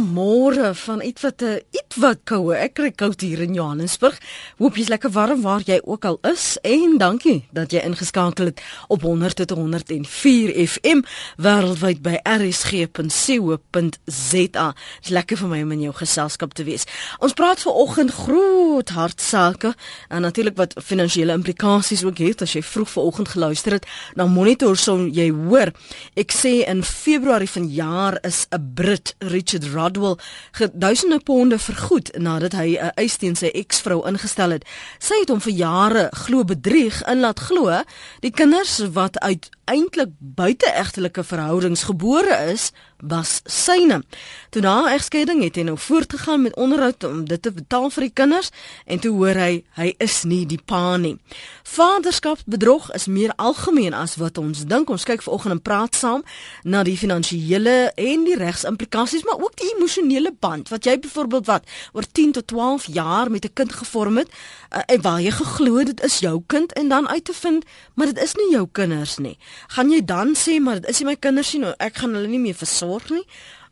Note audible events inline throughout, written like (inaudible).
Goeiemôre van iets wat 'n uh, iets wat koue. Ek kry koud hier in Johannesburg. Hoop jy's lekker warm waar jy ook al is en dankie dat jy ingeskakel het op 100.104 FM wêreldwyd by rsg.co.za. Dit's lekker vir my om in jou geselskap te wees. Ons praat vanoggend groot hartsake en natuurlik wat finansiële implikasies ook het as jy vroeg vanoggend geluister het na Monitor so jy hoor. Ek sê in Februarie vanjaar is 'n Brit Richard Rodwell duisende ponde vergoed nadat hy 'n eis teen sy eksvrou ingestel het. Sy het hom vir jare glo bedrieg en laat glo die kinders wat uit eintlik buiteegtelike verhoudings gebore is, was syne. Toe na egskeiding het hy nou voortgegaan met onderhoud om dit te betaal vir die kinders en toe hoor hy hy is nie die pa nie. Vaderskapsbedrog is meer algemeen as wat ons dink. Ons kyk vanoggend en praat saam na die finansiële en die regsimplikasies, maar ook die emosionele band wat jy byvoorbeeld wat oor 10 tot 12 jaar met 'n kind gevorm het uh, en waar jy geglo dit is jou kind en dan uit te vind maar dit is nie jou kinders nie gaan jy dan sê maar dit is my kinders nie, nou ek gaan hulle nie meer versorg nie.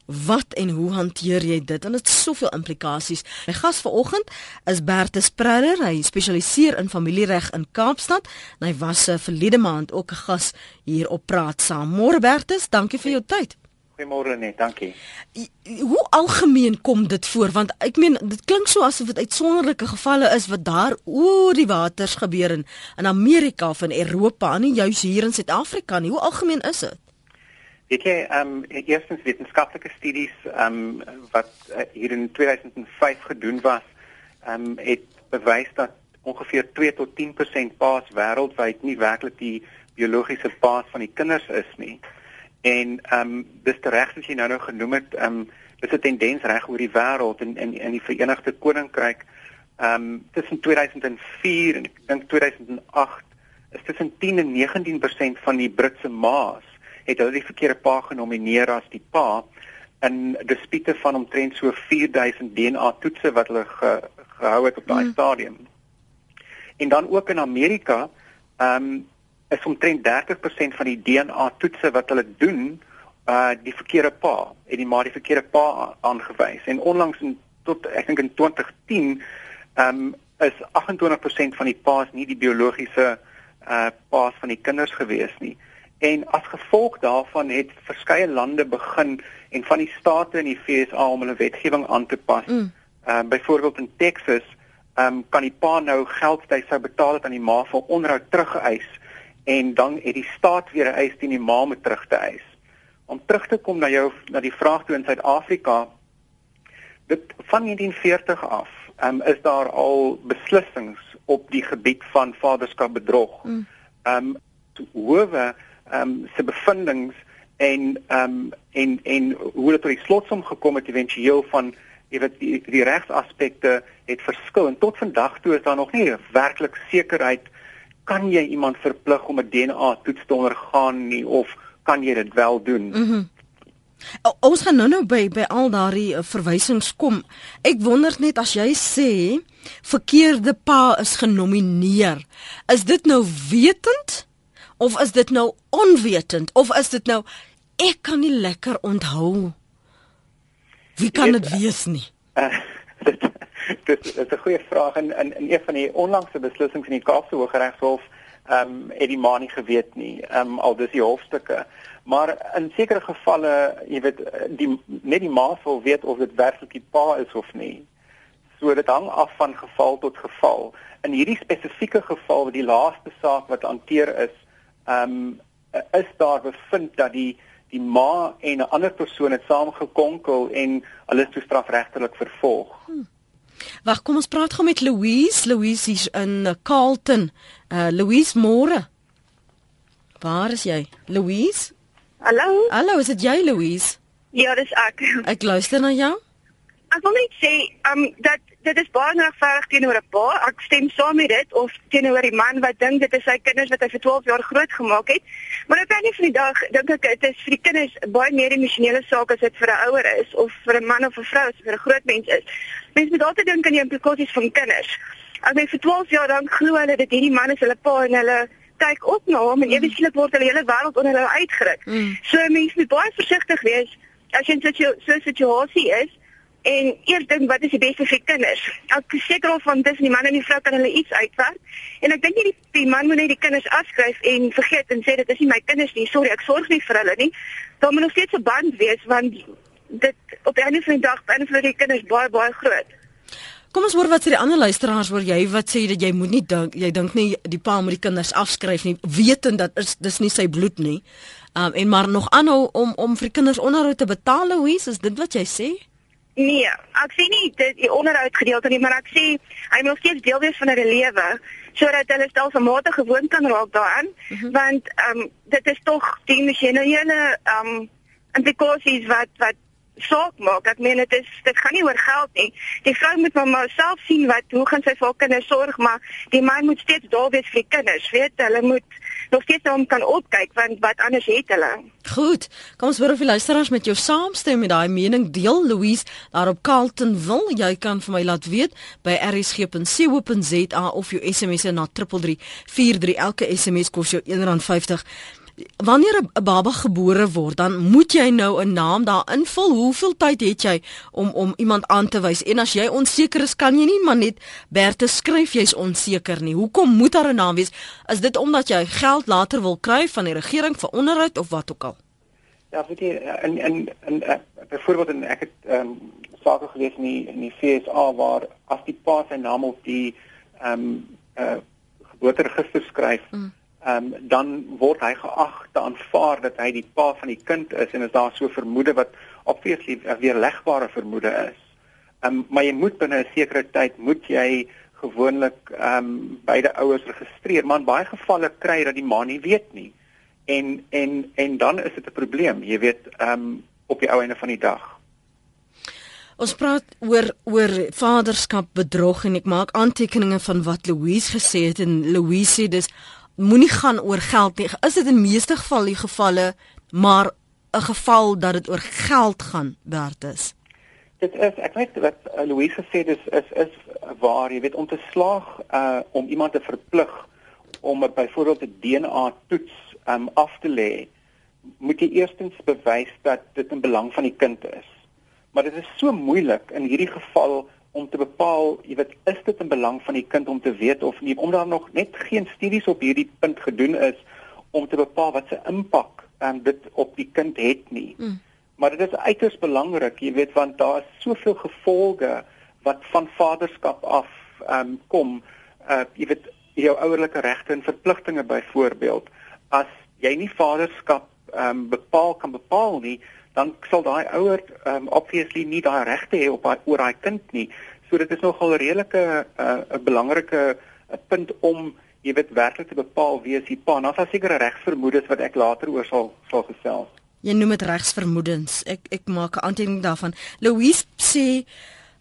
Wat en hoe hanteer jy dit? En dit het soveel implikasies. My gas vanoggend is Bertus Preller. Hy spesialiseer in familiereg in Kaapstad. En hy was uh, verlede maand ook 'n gas hier op Praat Saam. Môre Bertus, dankie vir jou tyd. Goeiemôre net, dankie. Hoe algemeen kom dit voor? Want ek meen dit klink so asof dit uitsonderlike gevalle is wat daar oor die waters gebeur in, in Amerika of in Europa, nie juis hier in Suid-Afrika nie. Hoe algemeen is dit? Weet jy, ehm um, eerstens wetenskaplike studies ehm um, wat uh, hier in 2005 gedoen was, ehm um, het bewys dat ongeveer 2 tot 10% paas wêreldwyd nie werklik die biologiese paas van die kinders is nie. En ehm um, dis reg soos jy nou nou genoem het, ehm um, dis 'n tendens reg oor die wêreld en in in die Verenigde Koninkryk ehm um, tussen 2004 en ek dink 2008 is tussen 10 en 19% van die Britse ma's het hulle die verkeerde pa genomineer as die pa in dispute van omtrent so 4000 DNA toetse wat hulle ge, gehou het op daai hmm. stadium. En dan ook in Amerika ehm um, is omtrent 30% van die DNA toetse wat hulle doen uh die verkeerde pa en die maar die verkeerde pa aangewys en onlangs in tot ek dink in 2010 um is 28% van die pa's nie die biologiese uh pa's van die kinders gewees nie en as gevolg daarvan het verskeie lande begin en van die state in die FSA om hulle wetgewing aan te pas. Mm. Uh byvoorbeeld in Texas um kan die pa nou geld wat hy sou betaal het aan die ma vir onderhoud teruggeëis en dan het die staat weer 'n eis teen die ma om terug te eis. Om terug te kom na jou na die vraag toe in Suid-Afrika dit van 1940 af um, is daar al beslissings op die gebied van vaderskapbedrog. Mm. Ehm um, hoewe ehm um, se bevindinge en ehm um, en en hoe dit tot die slotsom gekom het éventueel van jy weet die, die regsaspekte het verskil en tot vandag toe is daar nog nie werklik sekerheid kan jy iemand verplig om 'n DNA toets te ondergaan nie of kan jy dit wel doen? Mm ons gaan nou nou by by al daardie uh, verwysings kom. Ek wonder net as jy sê verkeerde pa is genomineer, is dit nou wetend of is dit nou onwetend of is dit nou ek kan nie lekker onthou wie kan dit wees nie? Uh, (laughs) dit (laughs) dit is 'n goeie vraag en in in een van die onlangse beslissings in die Kaapse Hooggeregshof ehm um, het die ma nie geweet nie. Ehm um, al dis die hofstukke. Maar in sekere gevalle, jy weet, die net die ma sou weet of dit werklik die pa is of nie. So dit hang af van geval tot geval. In hierdie spesifieke geval wat die laaste saak wat hanteer is, ehm um, is daar bevind dat die die ma en 'n ander persoon het saamgekonkel en hulle is toe strafregtelik vervolg. Hmm. Wag, kom ons praat gou met Louise. Louise is in Carlton. Uh Louise Moore. Waar is jy? Louise? Hallo? Hallo, is dit jy Louise? Ja, dis ek. Ek luister na jou. Ek wil net sê, um dat dit is baie regverdig teenoor 'n pa. Ek stem saam met dit of teenoor die man wat dink dit is sy kinders wat hy vir 12 jaar groot gemaak het. Maar op 'n van die dag dink ek dit is vir die kinders baie meer emosionele saak as dit vir 'n ouer is of vir 'n man of 'n vrou as vir 'n groot mens is. Mense moet altyd dink aan die implikasies van kinders. As jy vir 12 jaar lank glo hulle dat hierdie man is hulle pa en hulle kyk op na hom en ewe skielik word hulle hele wêreld onder hulle uitgeruk. Mm. So mense moet baie versigtig wees as jy in so 'n situasie is en eers dink wat is die beste vir kinders. Ek seker of van tussen die man en die vrou kan hulle iets uitwerk. En ek dink nie die, die man moet net die kinders afskryf en vergeet en sê dit is nie my kinders nie. Sorry, ek sorg nie vir hulle nie. Daar moet nog steeds 'n band wees want dit op 'n ander van die dag beïnvloed die kinders baie baie groot. Kom ons hoor wat sê die ander luisteraars oor jy wat sê dat jy moet nie dink jy dink nie die pa moet die kinders afskryf nie wetend dat is dis nie sy bloed nie. Um en maar nog aanhou om om vir kinders onderhoud te betaal hoe is dit wat jy sê? Nee, ek sê nie dit die onderhoud gedeelte nie, maar ek sê hy moet steeds deel wees van hulle lewe sodat hulle stelselmatig gewoond kan raak daaraan mm -hmm. want um dit is tog die masjiene um implikasies wat wat saak maak. Ek meen dit is dit gaan nie oor geld nie. Die vrou moet maar, maar self sien wat hoe gaan sy vir haar kinders sorg, maar die man moet steeds daar wees vir die kinders. Weet, hulle moet nog steeds hom kan opkyk want wat anders het hulle. Goed. Kom ons hoor of die luisteraars met jou saamstem met daai mening deel. Louise daar op Carlton wil jy kan vir my laat weet by rsg.co.za of jou SMS na 3343 elke SMS kos jou R1.50 wanneer 'n baba gebore word, dan moet jy nou 'n naam daar invul. Hoeveel tyd het jy om om iemand aan te wys? En as jy onseker is, kan jy nie maar net Berthe skryf jy's onseker nie. Hoekom moet daar 'n naam wees? Is dit omdat jy geld later wil kry van die regering vir onderhoud of wat ook al? Ja, weet jy, in in in uh, byvoorbeeld in ek het ehm um, sake gelees in die in die FSA waar as die pa sy naam op die ehm um, uh geboorteregister skryf, mm um, dan word hy geag te aanvaar dat hy die pa van die kind is en as daar so vermoede wat obviously 'n weerlegbare vermoede is. Um, maar jy moet binne 'n sekere tyd moet jy gewoonlik ehm um, beide ouers registreer, maar in baie gevalle kry dat die ma nie weet nie. En en en dan is dit 'n probleem, jy weet, ehm um, op die ou einde van die dag. Ons praat oor oor vaderskap bedrog en ek maak aantekeninge van wat Louise gesê het en Louise sê dis moenie gaan oor geld nie. Is dit in meeste geval die gevalle, maar 'n geval dat dit oor geld gaan werd is. Dit is ek weet wat uh, Louise sê dis is is waar jy weet om te slaag uh om iemand te verplig om byvoorbeeld 'n DNA toets um af te lê moet jy eerstens bewys dat dit in belang van die kind is. Maar dit is so moeilik in hierdie geval om te bepaal, jy weet, is dit in belang van die kind om te weet of nie, omdat daar nog net geen studies op hierdie punt gedoen is om te bepaal wat se impak um, dit op die kind het nie. Mm. Maar dit is uiters belangrik, jy weet, want daar is soveel gevolge wat van vaderskap af um, kom, uh, jy weet, jou ouerlike regte en verpligtinge byvoorbeeld. As jy nie vaderskap um, bepaal kan bepaal nie, dan sal daai ouer um, obviously nie daai regte hê op haar oor haar kind nie. So dit is nogal 'n redelike uh, 'n belangrike uh, punt om jy weet werklik te bepaal wie is die pa. Nou as sekere regsvermoedes wat ek later oor sal sal gesels. Jy noem dit regsvermoedens. Ek ek maak 'n aantekening daarvan. Louise sê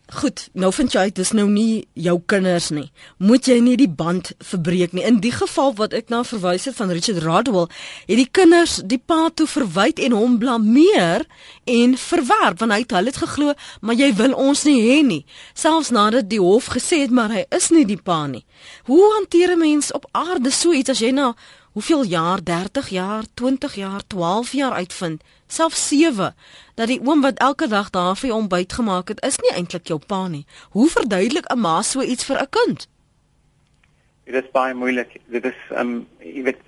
Goed, nou vind jy dit is nou nie jou kinders nie. Moet jy nie die band verbreek nie. In die geval wat ek na verwys het van Richard Radwell, het die kinders die pa toe verwyd en hom blameer en verwerp want hy het hulle het geglo, maar jy wil ons nie hê nie. Selfs nadat die hof gesê het maar hy is nie die pa nie. Hoe hanteer 'n mens op aarde so iets as jy na hoeveel jaar, 30 jaar, 20 jaar, 12 jaar uitvind? Self 7 dat die oom wat elke dag daar vir hom byt gemaak het is nie eintlik jou pa nie. Hoe verduidelik 'n ma so iets vir 'n kind? Dit is baie moeilik. Dit is um jy weet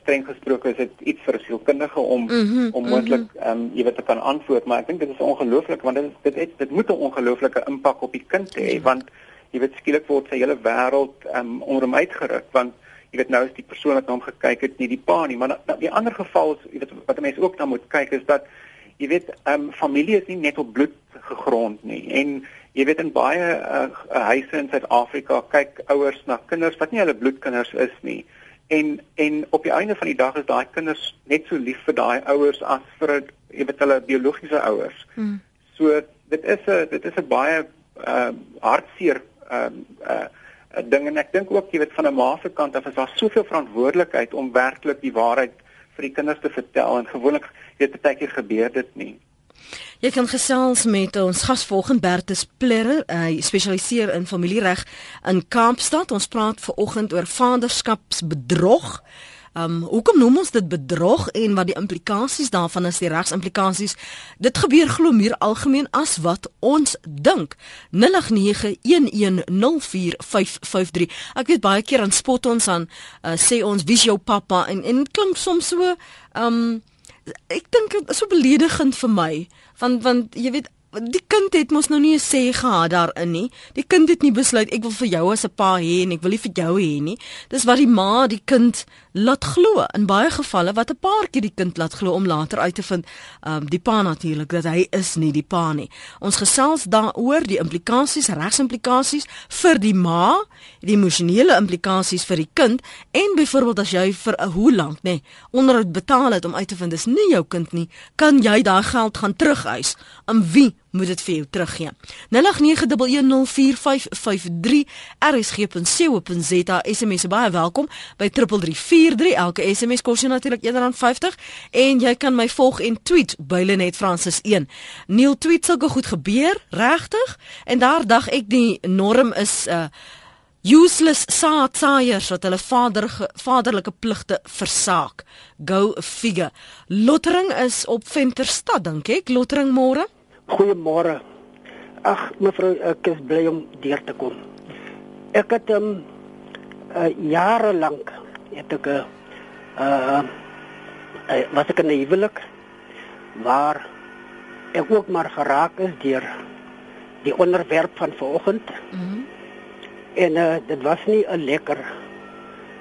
streng gesproke is dit iets vir 'n sielkundige om mm -hmm, om moontlik mm -hmm. um jy weet te kan antwoord, maar ek dink dit is ongelooflik want dit is dit het, dit moet 'n ongelooflike impak op die kind hê ja. want jy weet skielik word sy hele wêreld um onder hom uitgeruk want jy weet nou is die persoon wat na hom gekyk het nie die pa nie maar na, die ander geval is jy weet wat mense ook dan moet kyk is dat jy weet ehm um, familie is nie net op bloed gegrond nie en jy weet in baie uh, huise in Suid-Afrika kyk ouers na kinders wat nie hulle bloedkinders is nie en en op die einde van die dag is daai kinders net so lief vir daai ouers as vir jy weet hulle biologiese ouers. Hmm. So dit is 'n dit is 'n baie uh, hartseer ehm uh, uh, ding en ek dink ook jy weet van 'n ma se kant af is daar soveel verantwoordelikheid om werklik die waarheid vir die kinders te vertel en gewoonlik weet baie keer gebeur dit nie. Jy kan gesels met ons gas volgende Bertus Plerre, hy spesialiseer in familiereg in Kaapstad. Ons praat ver oggend oor vaderskapsbedrog. Um hoekom noem ons dit bedrog en wat die implikasies daarvan is, die regsimplikasies? Dit gebeur glo meer algemeen as wat ons dink. 0891104553. Ek weet baie keer aan spot ons aan uh, sê ons wie's jou pappa en en klink soms so um ek dink so beledigend vir my want want jy weet die kind het mos nou nie 'n sê gehad daarin nie. Die kind het nie besluit ek wil vir jou as 'n pa hê en ek wil nie vir jou hê nie. Dis wat die ma die kind laat glo in baie gevalle wat 'n paar keer die kind laat glo om later uit te vind, ehm um, die pa natuurlik dat hy is nie die pa nie. Ons gesels daaroor die implikasies, regsimplikasies vir die ma, die emosionele implikasies vir die kind en byvoorbeeld as jy vir 'n hoe lank nê onderhoud betaal het om uit te vind dis nie jou kind nie, kan jy daai geld gaan terugeis. Aan wie moet dit vir jou teruggee. 0891104553 rsg.co.za SMS baie welkom by 3343 elke SMS kos jou natuurlik R1.50 en jy kan my volg en tweet by Lenet Francis 1. Neil tweet sulke goed gebeur regtig en daar dag ek die norm is 'n uh, useless saaiers wat hulle vader vaderlike pligte versaak. Go figure. Lottering is op Venterstad dink ek. Lottering môre. Goeiemôre. Ag mevrou, ek is bly om deur te kom. Ek het um uh, jare lank het ek 'n uh, uh was ek in 'n huwelik waar ek ook maar geraak is deur die onderwerp van vanoggend. Mm en uh, dit was nie 'n lekker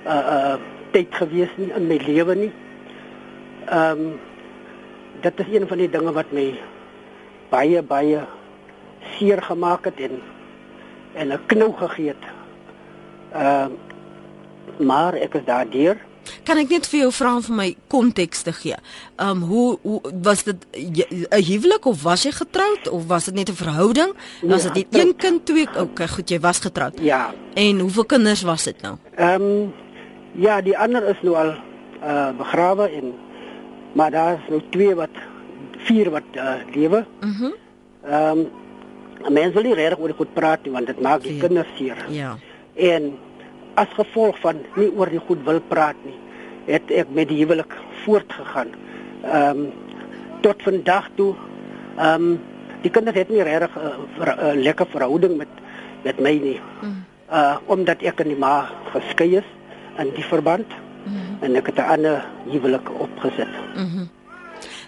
uh uh tyd gewees nie in my lewe nie. Ehm um, dit is een van die dinge wat my baie baie seer gemaak het en en 'n knou gegee het. Ehm uh, maar ek is daardeur. Kan ek net vir jou vra om vir my konteks te gee? Ehm um, hoe hoe was dit 'n huwelik of was jy getroud of was dit net 'n verhouding? Nee, was dit net een kind, twee? Okay, goed, jy was getroud. Ja. En hoeveel kinders was dit nou? Ehm um, ja, die ander is nou al uh begrawe en maar daar is nou twee wat vier wat uh, lewe. Mhm. Mm ehm um, mense wil nie regtig oor die goed praat nie want dit maak die kinders seer. Ja. En as gevolg van nie oor die goed wil praat nie, het ek met die huwelik voortgegaan. Ehm um, tot vandag toe ehm um, die kinders het nie regtig 'n uh, uh, lekker verhouding met met my nie. Mm. Uh omdat ek en die ma geskei is in die verband. Mm. En ek het 'n ander huwelik opgesit. Mhm. Mm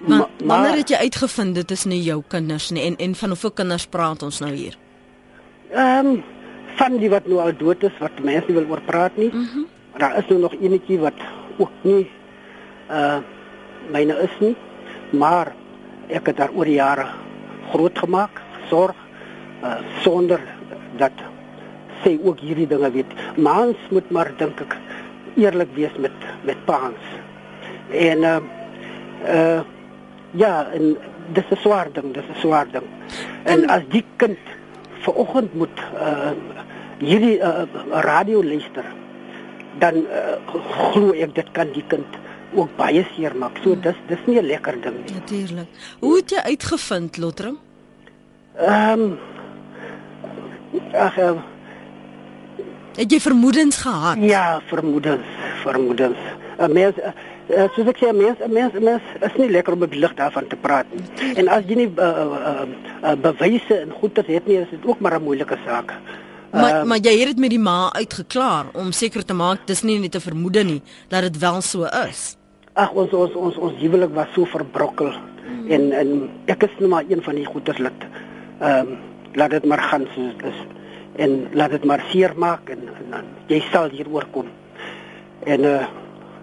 Maar wanneer het jy uitgevind dit is nie jou kinders nie en en van hoeveel kinders praat ons nou hier? Ehm um, van die wat nou al dood is wat mense nie wil oor praat nie. Mm -hmm. Daar is nou nog enetjie wat ook nie uh myne is nie, maar ek het daar oor die jare groot gemaak, sorg uh sonder dat sy ook hierdie dinge weet. Maans moet maar dink ek eerlik wees met met paans. En uh uh Ja, en dis 'n swaar ding, dis 'n swaar ding. En, en as die kind vanoggend moet uh hierdie uh, radio luister, dan uh, glo ek dit kan die kind ook baie seer maak. So hmm. dis dis nie 'n lekker ding nie. Natuurlik. Hoe het jy uitgevind, Lotring? Ehm um, Ag, uh, het jy vermoedens gehad? Ja, vermoedens, vermoedens. Uh, mens, uh, uh, soos ek sê mens mens mens is nie lekker om op die lig daarvan te praat nie. En as jy nie uh, uh, uh, bewyse en goeie het nie, is dit ook maar 'n moeilike saak. Maar uh, maar jy het dit met die ma uitgeklaar om seker te maak dis nie net 'n vermoede nie dat dit wel so is. Ag ons ons ons ons huwelik was so verbrokkel hmm. en en ek is nou maar een van die goeters lid. Ehm um, laat dit maar gaan soos dit is en laat dit maar seer maak en, en, en jy sal hier oorkom. En uh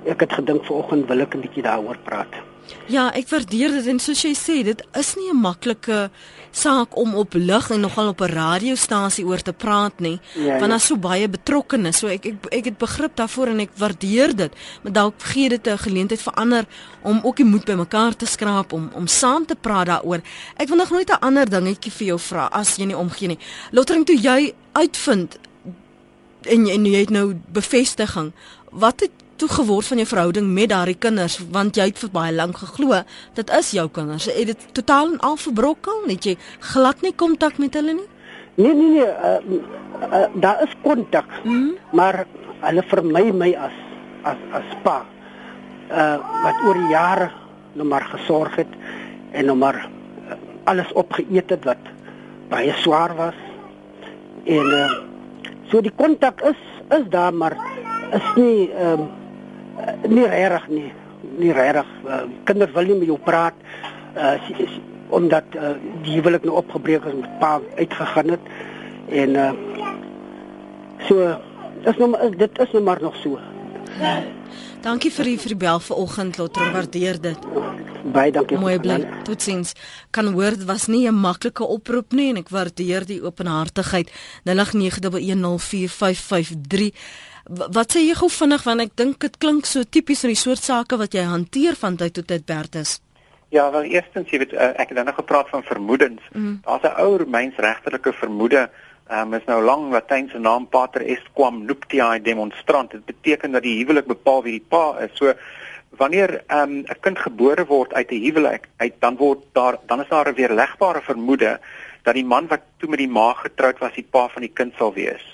ek het gedink vanoggend wil ek 'n bietjie daaroor praat. Ja, ek waardeer dit en soos jy sê, dit is nie 'n maklike saak om op lig en nogal op 'n radiostasie oor te praat nie, ja, want ja. daar's so baie betrokkenes. So ek ek ek het begrip daarvoor en ek waardeer dit, maar dalk gee dit 'n geleentheid vir ander om ook die moed bymekaar te skraap om om saam te praat daaroor. Ek wil nog net 'n ander dingetjie vir jou vra as jy nie omgee nie. Lottering toe jy uitvind en en jy het nou bevestiging. Wat het toe geword van jou verhouding met daardie kinders want jy het vir baie lank geglo dit is jou kinders het dit totaal en al verbrokel net jy glad nie kontak met hulle nie nee nee nee uh, uh, daar is kontak mm -hmm. maar hulle vermy my as as as pa uh wat oor die jare nog maar gesorg het en nog maar uh, alles opgeëet het wat baie swaar was. En uh so die kontak is is daar maar is nie ehm um, nie reg nie. Nie reg. Uh, kinders wil nie met jou praat. Uh omdat uh, die huwelik nou opgebreek is met pa uitgegaan het en uh so is nou is dit is nou maar nog so. Dankie vir die vir die bel vanoggend Lotter, waardeer dit. Baie dankie. Mooi bly. Totsiens. Kan hoor dit was nie 'n maklike oproep nie en ek waardeer die openhartigheid. 0891104553 Wat sê jy gou vinnig want ek dink dit klink so tipies in die soort sake wat jy hanteer van tyd tot tyd Bertus. Ja, wel eerstens jy weet eh, ek het dan nog gepraat van vermoedens. Mm. Daar's 'n ou Romeins-regterlike vermoede Ehm um, is nou lank Latynse naam Pater est quam nuptiae demonstrant. Dit beteken dat die huwelik bepaal wie die pa is. So wanneer ehm um, 'n kind gebore word uit 'n huwelik, uit dan word daar dan is daar 'n weerlegbare vermoede dat die man wat toe met die ma getroud was, die pa van die kind sal wees.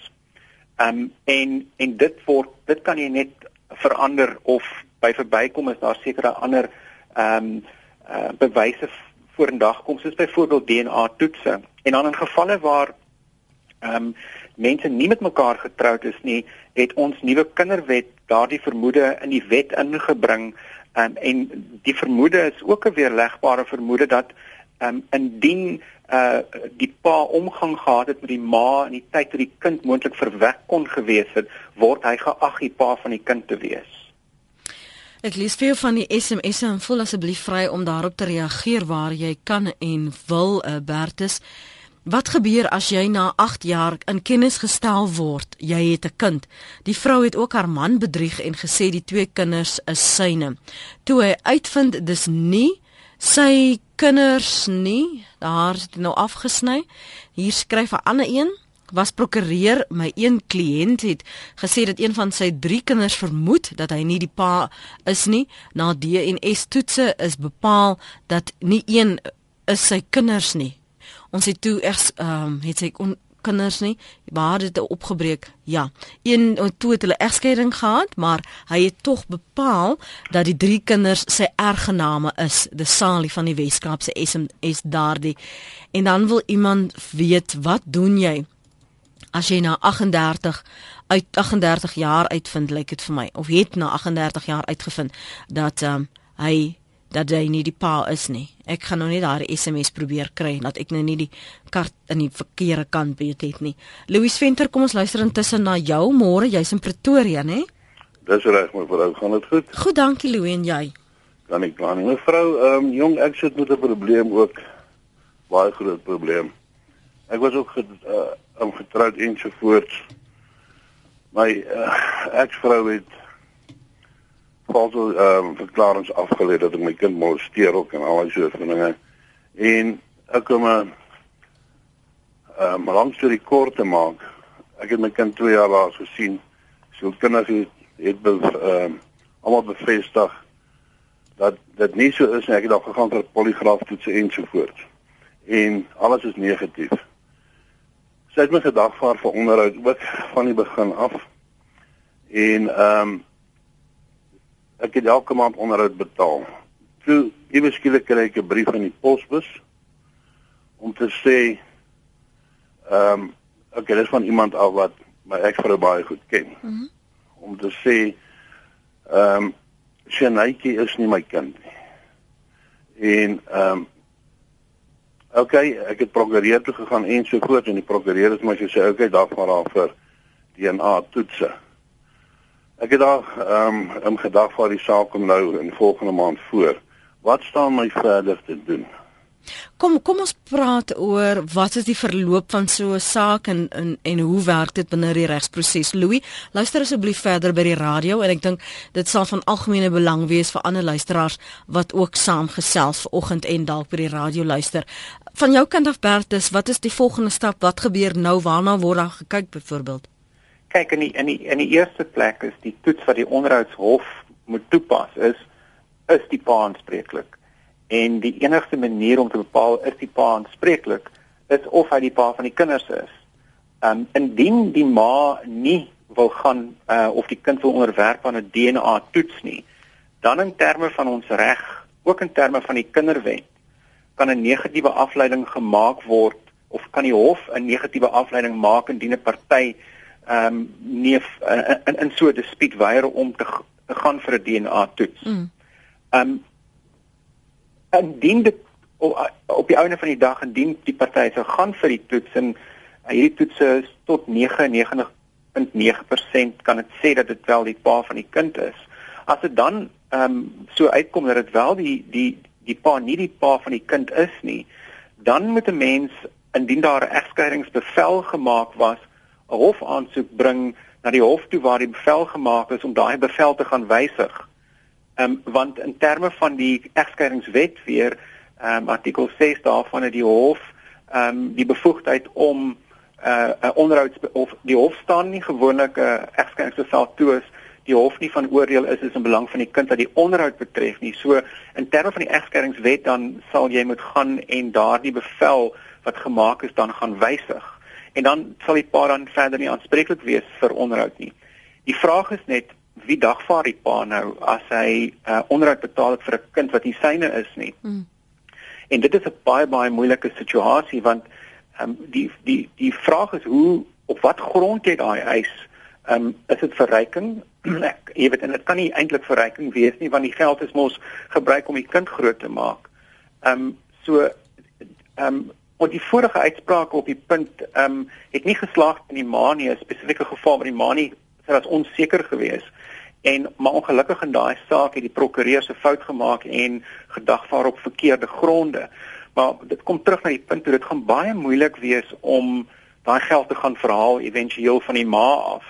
Ehm um, en en dit word dit kan jy net verander of by verbykom is daar sekere ander ehm um, uh, bewyse vorendag kom soos byvoorbeeld DNA toetse. En dan in gevalle waar ehm um, mense nie met mekaar getroud is nie, het ons nuwe kinderwet daardie vermoede in die wet ingebring um, en die vermoede is ook 'n weerlegbare vermoede dat ehm um, indien uh die pa omgang gehad het met die ma in die tyd toe die kind moontlik verwek kon gewees het, word hy geag die pa van die kind te wees. Ek lees veel van die SMS'e en voel asseblief vry om daarop te reageer waar jy kan en wil, uh, Bertus. Wat gebeur as jy na 8 jaar in kennis gestel word jy het 'n kind? Die vrou het ook haar man bedrieg en gesê die twee kinders is syne. Toe hy uitvind dis nie sy kinders nie, daar het nou afgesny. Hier skryf 'n ander een. Was prokureur my een kliënt het gesê dat een van sy 3 kinders vermoed dat hy nie die pa is nie. Na DNA toetse is bepaal dat nie een is sy kinders nie. Ons het toe eers ehm um, het sy on, kinders nie. Waar dit opgebreek ja. Een toe het hulle egskeiding gehad maar hy het tog bepaal dat die drie kinders sy erfgename is. Die Sali van die Weskaapse SMS daardie. En dan wil iemand weet wat doen jy as jy na 38 uit 38 jaar uitvind lyk dit vir my. Of het na 38 jaar uitgevind dat ehm um, hy dat hy nie die pa is nie. Ek gaan nou net daar SMS probeer kry dat ek nou nie die kaart in die verkeerde kant weet het nie. Louis Venter, kom ons luister intussen na jou. Môre, jy's in Pretoria, né? Dis reg, mevrou. Gaan dit goed? Goed, dankie Louis en jy. Kan ek plan? Mevrou, ehm um, jong, ek sit met 'n probleem ook. Baie groot probleem. Ek was ook ge, uh, getroud en so voort. My uh, eksvrou het valse ehm um, verklaringe afgelê dat ek my kind molesteer ook en al daai soort van dinge. En ek kom 'n ehm um, langs die kort te maak. Ek het my kind 2 jaar laas gesien. So kinders het het ehm um, almal bevestig dat dit nie so is nie. Ek het al gegaan vir poligraaf toetse en so voort. En alles is negatief. Sy het my gedagvaar vir onderhoud ook van die begin af. En ehm um, ek het elke maand onderhoud betaal. Toe ewe skielik kry ek 'n brief van die posbus om te sê ehm um, ek het dit van iemand af wat my eksvrou baie goed ken. Mm -hmm. Om te sê ehm um, Shanaiki is nie my kind nie. En ehm um, okay, ek het prokureur toe gegaan en so voort en die prokureur het my gesê, "Oké, okay, daar gaan daar vir DNA toetse." Ek het daar ehm um, in gedag vir die saak om nou in volgende maand voor. Wat staan my verder te doen? Kom kom ons praat oor wat is die verloop van so 'n saak en en en hoe werk dit binne die regsproses? Louis, luister asseblief verder by die radio en ek dink dit sal van algemene belang wees vir ander luisteraars wat ook saamgesels vanoggend en dalk by die radio luister. Van jou kant af Bertus, wat is die volgende stap? Wat gebeur nou? Waarna word daar gekyk byvoorbeeld? Kyk in die in die in die eerste plek is die toets wat die onderhoudshof moet toepas is is die pa aanspreeklik. En die enigste manier om te bepaal is die pa aanspreeklik is of hy die pa van die kinders is. Um indien die ma nie wil gaan uh of die kind wil onderwerp aan 'n DNA toets nie, dan in terme van ons reg, ook in terme van die kinderwet, kan 'n negatiewe afleiding gemaak word of kan die hof 'n negatiewe afleiding maak indien 'n party ehm um, nie uh, in in so 'n dispuut weier om te, te gaan vir 'n DNA toets. Mm. Ehm mm. um, indien dit op die einde van die dag indien die party sou gaan vir die toets en uh, hierdie toets is tot 99.9% kan dit sê dat dit wel die pa van die kind is. As dit dan ehm um, so uitkom dat dit wel die die die pa nie die pa van die kind is nie, dan moet 'n mens indien daar 'n egskeidingsbevel gemaak was, 'n hofaansoek bring na die hof toe waar die bevel gemaak is om daai bevel te gaan wysig. Ehm um, want in terme van die egskeidingswet weer ehm um, artikel 6 daarvan het die hof ehm um, die bevoegdheid om 'n uh, onderhouds of die hof staan nie gewoonlik 'n uh, egskeidingsbevel toe is die hof nie van oordeel is is in belang van die kind wat die onderhoud betref nie. So in terme van die egskeidingswet dan sal jy moet gaan en daardie bevel wat gemaak is dan gaan wysig. En dan sal die pa dan verder nie aanspreeklik wees vir onderhoud nie. Die vraag is net wie dagvaar die pa nou as hy uh, onderhoud betaal vir 'n kind wat nie syne is nie. Mm. En dit is 'n baie baie moeilike situasie want um, die die die vraag is hoe op wat grond het daai eis? Ehm um, is dit verryking? (clears throat) Ek jy weet en dit kan nie eintlik verryking wees nie want die geld is mos gebruik om die kind groot te maak. Ehm um, so ehm um, Want die vorige uitsprake op die punt ehm um, het nie geslaag in die manie, 'n spesifieke geval waar die manie sê dat onseker gewees en maar ongelukkig in daai saak het die prokureur se fout gemaak en gedagvaar op verkeerde gronde. Maar dit kom terug na die punt dat dit gaan baie moeilik wees om daai geld te gaan verhaal éventueel van die ma af.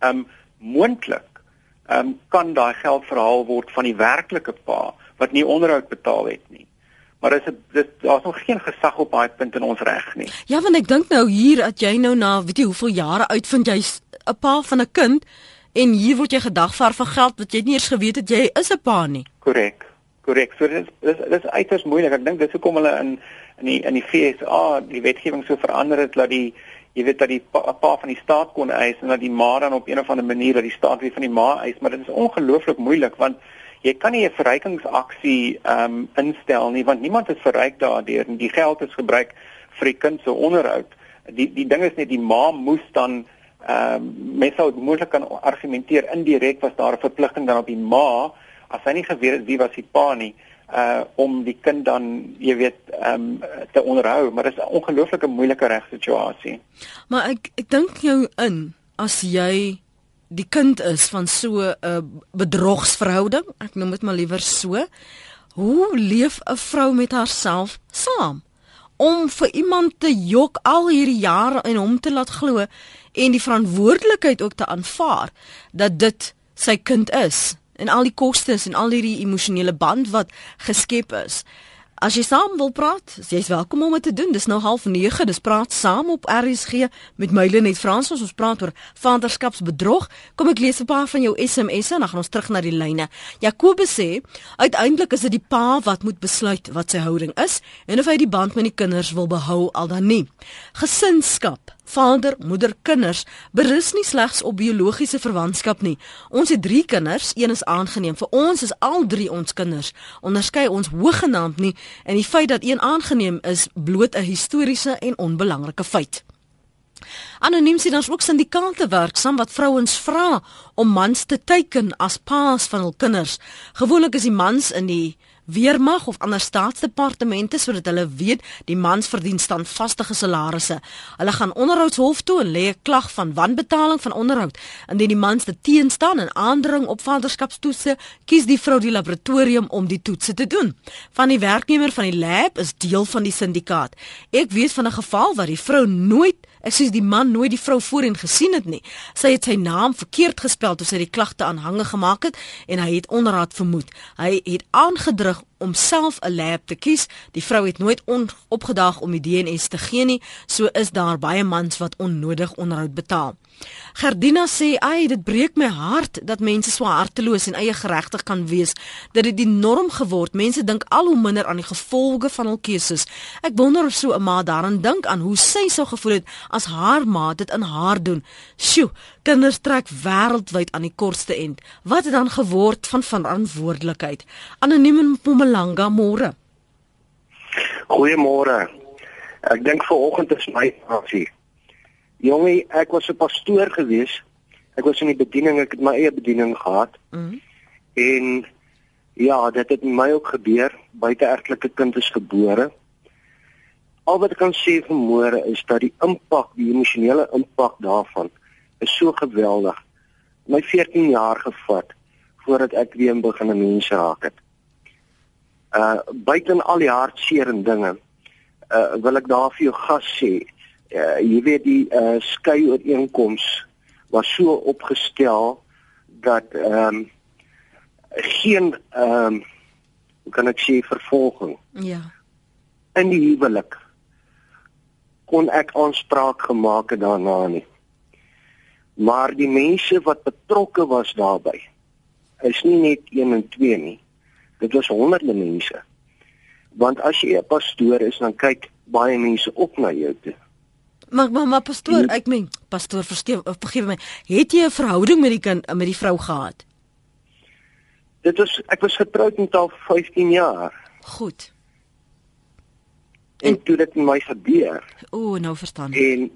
Um, moontlik um, kan daai geld verhaal word van die werklike pa wat nie onderhoud betaal het nie maar dis dis daar's nog geen gesag op daai punt in ons reg nie. Ja, want ek dink nou hier dat jy nou na weet jy hoeveel jare uitvind jy's 'n pa van 'n kind en hier word jy gedagvaar vir geld wat jy nie eers geweet het jy is 'n pa nie. Korrek. Korrek. So dis dis dis uiters moeilik. Ek dink dis hoekom hulle in in die in die FSA die wetgewing so verander het dat die jy weet dat die pa, pa van die staat kon eis en dat die ma dan op 'n of ander manier dat die staat weer van die ma eis, maar dit is ongelooflik moeilik want jy kan nie 'n verrykingsaksie ehm um, instel nie want niemand is verryk daardeur en die geld is gebruik vir die kind se onderhoud. Die die ding is net die ma moes dan ehm um, mens sou moontlik kan argumenteer indirek was daar 'n verpligting dan op die ma as hy nie geweet het wie was die pa nie uh om die kind dan jy weet ehm um, te onderhou maar dit is 'n ongelooflike moeilike regsituasie. Maar ek ek dink jou in as jy die kind is van so 'n uh, bedrogsverhouding, ek noem dit maar liewer so. Hoe leef 'n vrou met haarself saam om vir iemand te jok al hierdie jare en hom te laat glo en die verantwoordelikheid ook te aanvaar dat dit sy kind is en al die kostes en al hierdie emosionele band wat geskep is. As jy saam wil praat, jy's welkom om dit te doen. Dis nou 09:30. Dis praat saam op RSG met Mylenet Frans. Ons praat oor vaderskapsbedrog. Kom ek lees 'n paar van jou SMS'e en dan gaan ons terug na die lyne. Jakobus sê, uiteindelik is dit die pa wat moet besluit wat sy houding is en of hy die band met die kinders wil behou al dan nie. Gesinskap Vader, moeder, kinders berus nie slegs op biologiese verwantskap nie. Ons het 3 kinders, een is aangeneem. Vir ons is al 3 ons kinders. Onderskei ons hoegenaamd nie en die feit dat een aangeneem is bloot 'n historiese en onbelangrike feit. Anoniem sien ons ook syndikaate werksaam wat vrouens vra om mans te teiken as paas van hul kinders. Gewoonlik is die mans in die weermag of ander staatsdepartemente sodat hulle weet die mans verdien standvaste salarisse. Hulle gaan onderhoudshof toe en lê 'n klag van wanbetaling van onderhoud. Indien die mans te teenstaan en aandring op vaderskapstoetse, kies die vrou die laboratorium om die toetse te doen. Van die werknemer van die lab is deel van die syndikaat. Ek weet van 'n geval waar die vrou nooit Ek sê die man nooit die vrou voorheen gesien het nie. Sy het sy naam verkeerd gespel toe sy die klagte aanhange gemaak het en hy het onderraad vermoed. Hy het aangedring om self 'n lab te kies. Die vrou het nooit opgedaag om die DNS te gee nie, so is daar baie mans wat onnodig onderhoud betaal. Gardina sê, "Ai, dit breek my hart dat mense so harteloos en eie geregtig kan wees. Dit die norm geword. Mense dink al hoe minder aan die gevolge van hul keuses. Ek wonder of so 'n ma daaraan dink aan hoe sy sou gevoel het as haar ma dit in haar doen. Sjoe, kinders trek wêreldwyd aan die kortste end. Wat het dan geword van verantwoordelikheid? Anoniem in Mpumalanga môre. Goeiemôre. Ek dink vanoggend is my aksie. Jongie, ek was 'n pastoor gewees. Ek was in die bediening, ek het my eie bediening gehad. Mm. En ja, dit het met my ook gebeur. Buiteegtelike kind is gebore. Al wat ek kan sê vir môre is dat die impak, die emosionele impak daarvan is so geweldig. My 14 jaar gevat voordat ek weer begin 'n mens raak het. Uh buiten al die hartseer en dinge, uh wil ek daar vir jou gas sê, uh, jy weet die uh, skei ooreenkoms was so opgestel dat ehm um, geen ehm um, hoe kan ek sê vervolging ja in die huwelik kon ek aanspraak gemaak het daarna nie maar die mense wat betrokke was daarbey is nie net 1 en 2 nie dit was honderde mense want as jy 'n pastoor is dan kyk baie mense op na jou toe Maar maar, maar pastoor, ek meen, pastoor, vergeef vergeef my. Het jy 'n verhouding met die kind met die vrou gehad? Dit is ek was getroud met al 15 jaar. Goed. En, en toe dit my gebeur. O, nou verstaan ek. En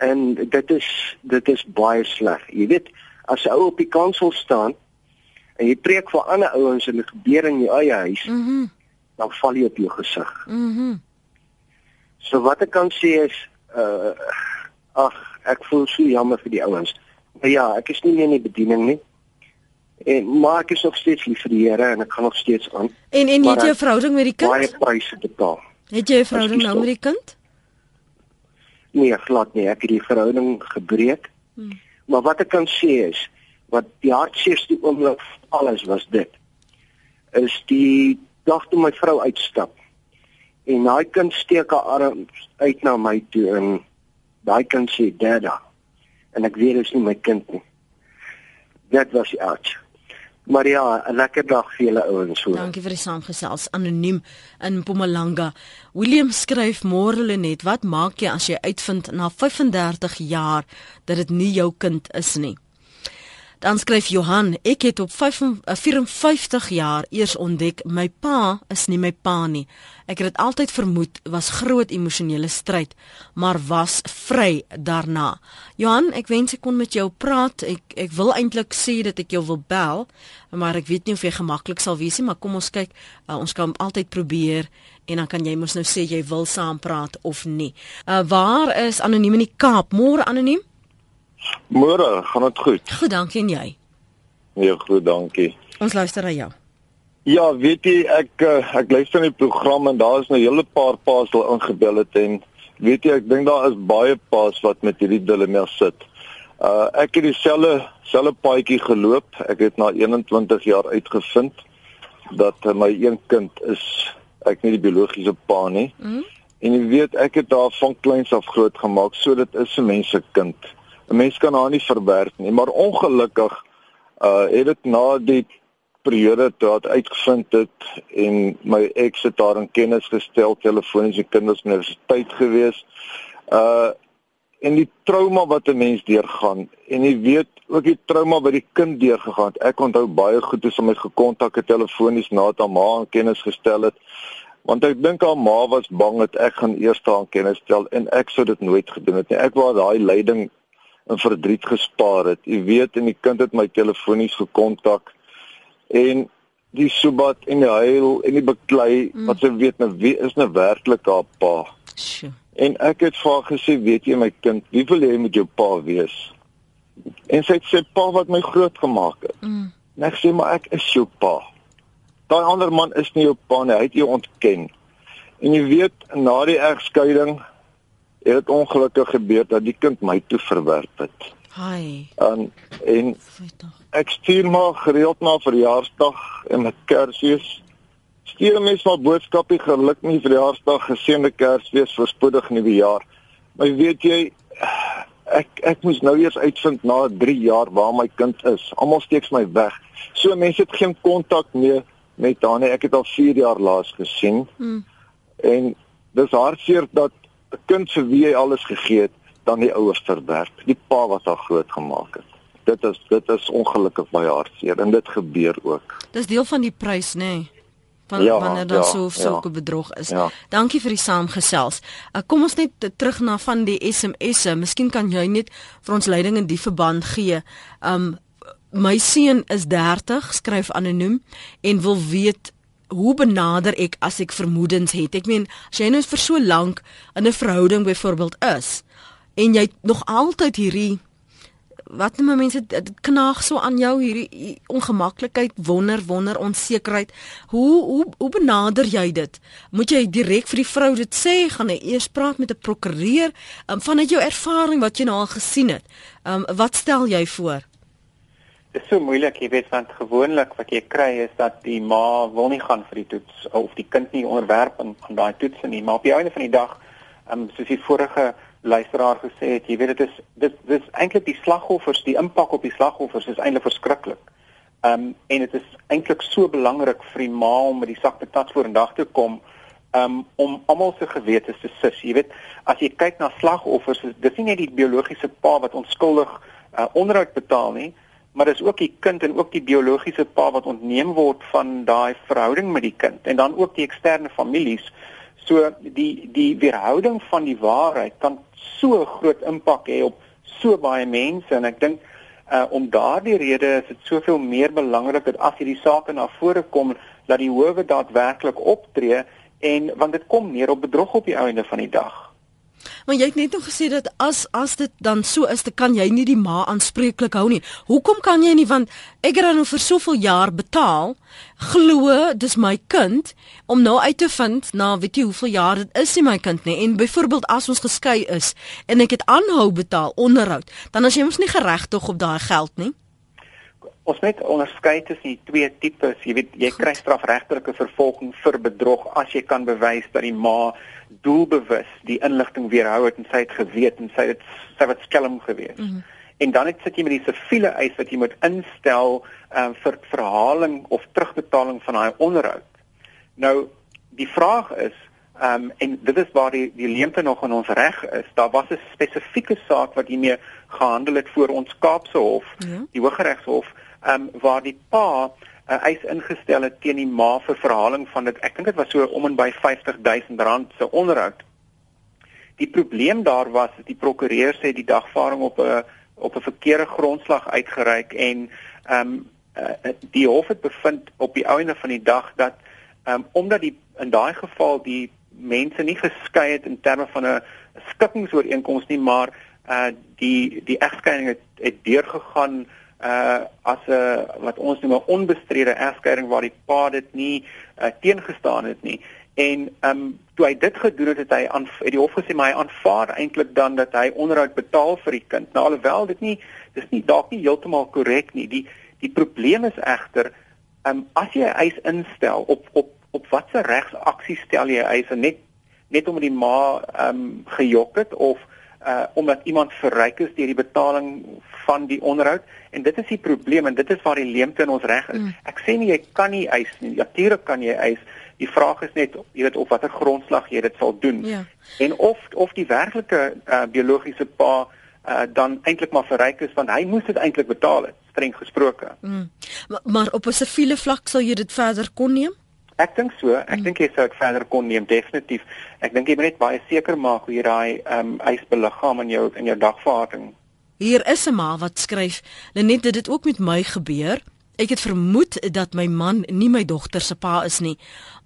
en dit is dit is baie sleg. Jy weet, as 'n ou op die kansel staan en jy preek vir ander ouens en dit gebeur in jou eie huis, mm -hmm. dan val jy op jou gesig. Mhm. Mm so wat ek kan sê is uh ag ek voel so jammer vir die ouens. Maar ja, ek is nie meer in die bediening nie. En maar ek is nog steeds lief vir die Here en ek gaan nog steeds aan. En en het jy 'n verhouding met die kind? Baie pryse betaal. Het jy 'n verhouding nou met die kind? Nee, glad nie. Ek het die verhouding gebreek. Hmm. Maar wat ek kan sê is wat die hartseerste oomblik alles was dit. Is die dag toe my vrou uitstap en daai kind steek haar arm uit na my toe en daai kind sê dada en ek weet dit is nie my kind nie dit was uit maar ja 'n lekker dag vir julle ouens hoor. Dankie vir die saamgesels anoniem in Mpumalanga. William skryf môre net wat maak jy as jy uitvind na 35 jaar dat dit nie jou kind is nie Dan skryf Johan, ek het op 54 eh, jaar eers ontdek my pa is nie my pa nie. Ek het dit altyd vermoed was groot emosionele stryd, maar was vry daarna. Johan, ek wens ek kon met jou praat. Ek ek wil eintlik sê dat ek jou wil bel, maar ek weet nie of jy gemaklik sal wees nie, maar kom ons kyk. Uh, ons kan altyd probeer en dan kan jy mos nou sê jy wil saam praat of nie. Uh, waar is anoniem in die Kaap? Môre anoniem? Môre, gaan dit goed? Goed, dankie en jy? Ja, goed, dankie. Ons luister na jou. Ja, weet jy, ek eh, ek luister na die program en daar is 'n hele paar paas wat ingebel het en weet jy, ek dink daar is baie paas wat met hierdie dilemma sit. Uh ek het dieselfde selfe paadjie geloop. Ek het na 21 jaar uitgevind dat my een kind is ek nie die biologiese pa nie. Mm. En jy weet, ek het daar van kleins af groot gemaak, so dit is 'n mens se kind. 'n mens kan haar nie verwerk nie, maar ongelukkig uh het dit na die periode het uitgevind het en my ex het daar in kennis gestel telefonies die kinders universiteit gewees. Uh en die trauma wat 'n mens deurgaan en jy weet ook die trauma wat die kind deurgegaan het. Ek onthou baie goed hoe sy my gekontak het telefonies nadat haar ma in kennis gestel het. Want ek dink haar ma was bang dat ek gaan eers haar kennis stel en ek sou dit nooit gedoen het nie. Ek wou daai leiding in verdriet gespaar het. U weet en die kind het my telefonies gekontak en die subat en die huil en die beklei mm. wat sy weet nou wie is nou werklik haar pa. Sjoe. En ek het vir haar gesê, weet jy my kind, wie wil jy met jou pa wees? En sy het sê pa wat my groot gemaak het. Mm. En ek sê maar ek is jou pa. Daai ander man is nie jou pa nie, hy het jou ontken. En jy weet na die egskeiding het dit ongelukkig gebeur dat die kind my toe verwerp het. Hi. En en ek stuur maar gereeld na verjaarsdag en met Kersfees stuur 'n mens maar boodskapie geluk nie vir die Jaarsdag geseënde Kersfees voorspoedig nuwe jaar. Maar weet jy ek ek moes nou eers uitvind na 3 jaar waar my kind is. Almal steeks my weg. So mense het geen kontak meer met haar nie. Ek het al 4 jaar laas gesien. Hmm. En dis hartseer dat 'n kind vir wie hy alles gegee het, dan die ouers verwerp. Die pa wat haar groot gemaak het. Dit is dit is ongelukkig baie hartseer en dit gebeur ook. Dis deel van die prys, nê? Nee van ja, wanneer daar ja, so sulke ja, bedrog is. Ja. Dankie vir die saamgesels. Uh, kom ons net terug na van die SMS'e. Miskien kan jy net vir ons leiding in die verband gee. Um my seun is 30, skryf anoniem en wil weet hoe benader ek as ek vermoedens het. Ek meen, as jy nou vir so lank in 'n verhouding byvoorbeeld is en jy nog altyd hierdie wat noem mense dit knaag so aan jou hierdie ongemaklikheid, wonder, wonder, onsekerheid. Hoe hoe hoe benader jy dit? Moet jy direk vir die vrou dit sê? Gaan jy eers praat met 'n prokureur um, vanuit jou ervaring wat jy nou al gesien het? Um, wat stel jy voor? Dit is so moeilik, jy weet, want gewoonlik wat jy kry is dat die ma wil nie gaan vir die toets of die kind nie onderwerp aan, daai toets nie, maar op die einde van die dag, um, soos die vorige luisteraar gesê het, jy weet dit is dit dis eintlik die slagoffers, die impak op die slagoffers is eintlik verskriklik. Ehm um, en dit is eintlik so belangrik vir die ma om met die sak patat voor in dag te kom um, om almal se gewete te sis. Jy weet, as jy kyk na slagoffers, dis nie net die biologiese pa wat onskuldig uh, onderhoud betaal nie, maar dis ook die kind en ook die biologiese pa wat ontneem word van daai verhouding met die kind en dan ook die eksterne families. So die die weerhouding van die waarheid kan so groot impak hê op so baie mense en ek dink uh, om daardie rede is dit soveel meer belangrik dat as hierdie sake na vore kom dat die howe daadwerklik optree en want dit kom neer op bedrog op die einde van die dag. Maar jy het net nog gesê dat as as dit dan so is, dan kan jy nie die ma aanspreeklik hou nie. Hoekom kan jy nie want ek het nou vir soveel jaar betaal, glo dis my kind om nou uit te vind na weet jy hoeveel jaar dit is nie my kind nie. En byvoorbeeld as ons geskei is en ek het aanhou betaal onderhoud, dan as jy mos nie geregtig op daai geld nie. Ons moet onderskei tussen die twee tipes. Jy weet, jy kry strafregtelike vervolging vir bedrog as jy kan bewys dat die ma doelbewus die inligting weerhou het en sy het geweet en sy het sy wat skelm gewees. Mm -hmm. En dan het sit jy met die siviele eis wat jy moet instel um, vir verhaling of terugbetaling van daai onderhoud. Nou die vraag is ehm um, en dit is waar die die leemte nog in ons reg is. Daar was 'n spesifieke saak wat hiermee gehandel het voor ons Kaapse Hof, ja. die Hooggeregshof, ehm um, waar die pa 'n uh, eis ingestel het teen die ma vir verhaling van dit. Ek dink dit was so om en by R50000 se onderhoud. Die probleem daar was dat die prokureur sê die dagvaarding op 'n op 'n verkeerde grondslag uitgereik en ehm um, uh, die hof het bevind op die einde van die dag dat ehm um, omdat die in daai geval die mense nie geskei het in terme van 'n skikkingsooreenkoms nie, maar uh die die egskeiding het, het deurgegaan uh as 'n wat ons noem 'n onbestrede egskeiding waar die pa dit nie uh, teengestaan het nie. En ehm um, toe hy dit gedoen het, het hy aan het die hof gesê maar hy aanvaar eintlik dan dat hy onderhoud betaal vir die kind. Nou alhoewel dit nie dis nie dalk nie heeltemal korrek nie. Die die probleem is egter ehm um, as jy 'n eis instel op op op watter regsaksie stel jy eis net net omdat die ma ehm um, gejok het of uh omdat iemand verryk is deur die betaling van die onderhoud en dit is die probleem en dit is waar die leemte in ons reg is. Mm. Ek sê nie jy kan nie eis nie. Natuurlik kan jy eis. Die vraag is net jy weet op watter grondslag jy dit sal doen. Ja. En of of die werklike uh, biologiese pa uh, dan eintlik maar verryk is want hy moes dit eintlik betaal het, streng gesproke. Mm. Maar, maar op 'n siviele vlak sal jy dit verder kon neem? Ek dink so. Ek mm. dink jy sou dit verder kon neem definitief. Ek dink jy moet net baie seker maak hoe jy daai ehm um, eisbeliggaam in jou in jou dagvaarding Hier is 'n ma wat skryf: "Lenet, dit het ook met my gebeur. Ek het vermoed dat my man nie my dogter se pa is nie,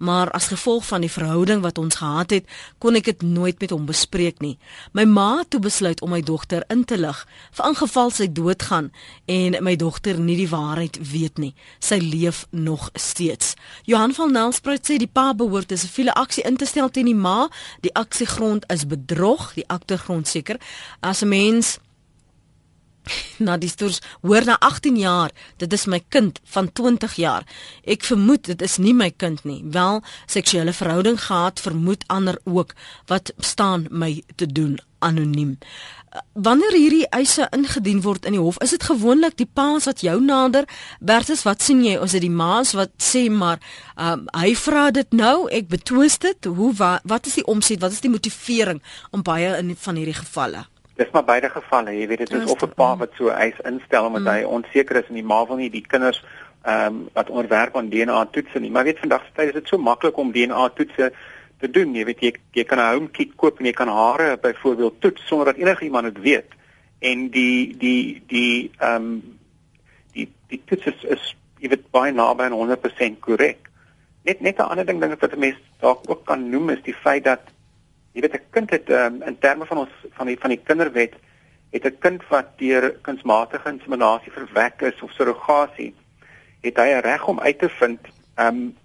maar as gevolg van die verhouding wat ons gehad het, kon ek dit nooit met hom bespreek nie. My ma het toe besluit om my dogter in te lig, vir ingeval sy doodgaan en my dogter nie die waarheid weet nie. Sy leef nog steeds." Johan van Nelspruit sê die pa behoort 'n siviele aksie in te stel teen die ma. Die aksiegrond is bedrog, die aktergrond seker. As 'n mens na die stoors hoor na 18 jaar dit is my kind van 20 jaar. Ek vermoed dit is nie my kind nie. Wel seksuele verhouding gehad vermoed ander ook wat staan my te doen anoniem. Wanneer hierdie eise ingedien word in die hof is dit gewoonlik die paas wat jou nader. Versus wat sien jy? Ons het die maas wat sê maar um, hy vra dit nou ek betwis dit. Hoe wa, wat is die omset? Wat is die motivering om baie in van hierdie gevalle Dis maar beide gevalle, jy weet dit is of 'n pa wat so eis instel omdat mm. hy onseker is en die ma wil nie die kinders ehm um, wat onderwerp aan DNA toetse nie. Maar weet vandag se tyd is dit so maklik om DNA toetse te doen. Jy weet jy, jy kan 'n home kit koop en jy kan hare byvoorbeeld toets sonder dat enigiemand dit weet. En die die die ehm um, die die toets is, is jy weet baie naby aan 100% korrek. Net net 'n ander ding ding wat 'n mens dalk ook kan noem is die feit dat jy weet 'n kind het um, in terme van ons van die van die kinderwet het 'n kind wat deur kunsmatige inseminasie verwek is of surrogasie het hy 'n reg om uit te vind um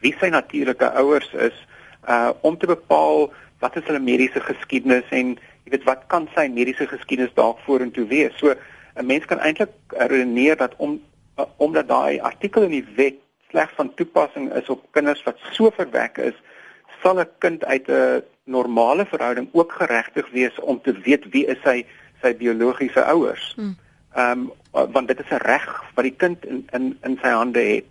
wie sy natuurlike ouers is uh om te bepaal wat is hulle mediese geskiedenis en jy weet wat kan sy mediese geskiedenis dalk vorentoe wees. So 'n mens kan eintlik redeneer dat om uh, omdat daai artikel in die wet slegs van toepassing is op kinders wat so verwek is, sal 'n kind uit 'n normale verhouding ook geregtig wees om te weet wie is sy sy biologiese ouers. Hmm. Ehm um, want dit is 'n reg wat die kind in in in sy hande het.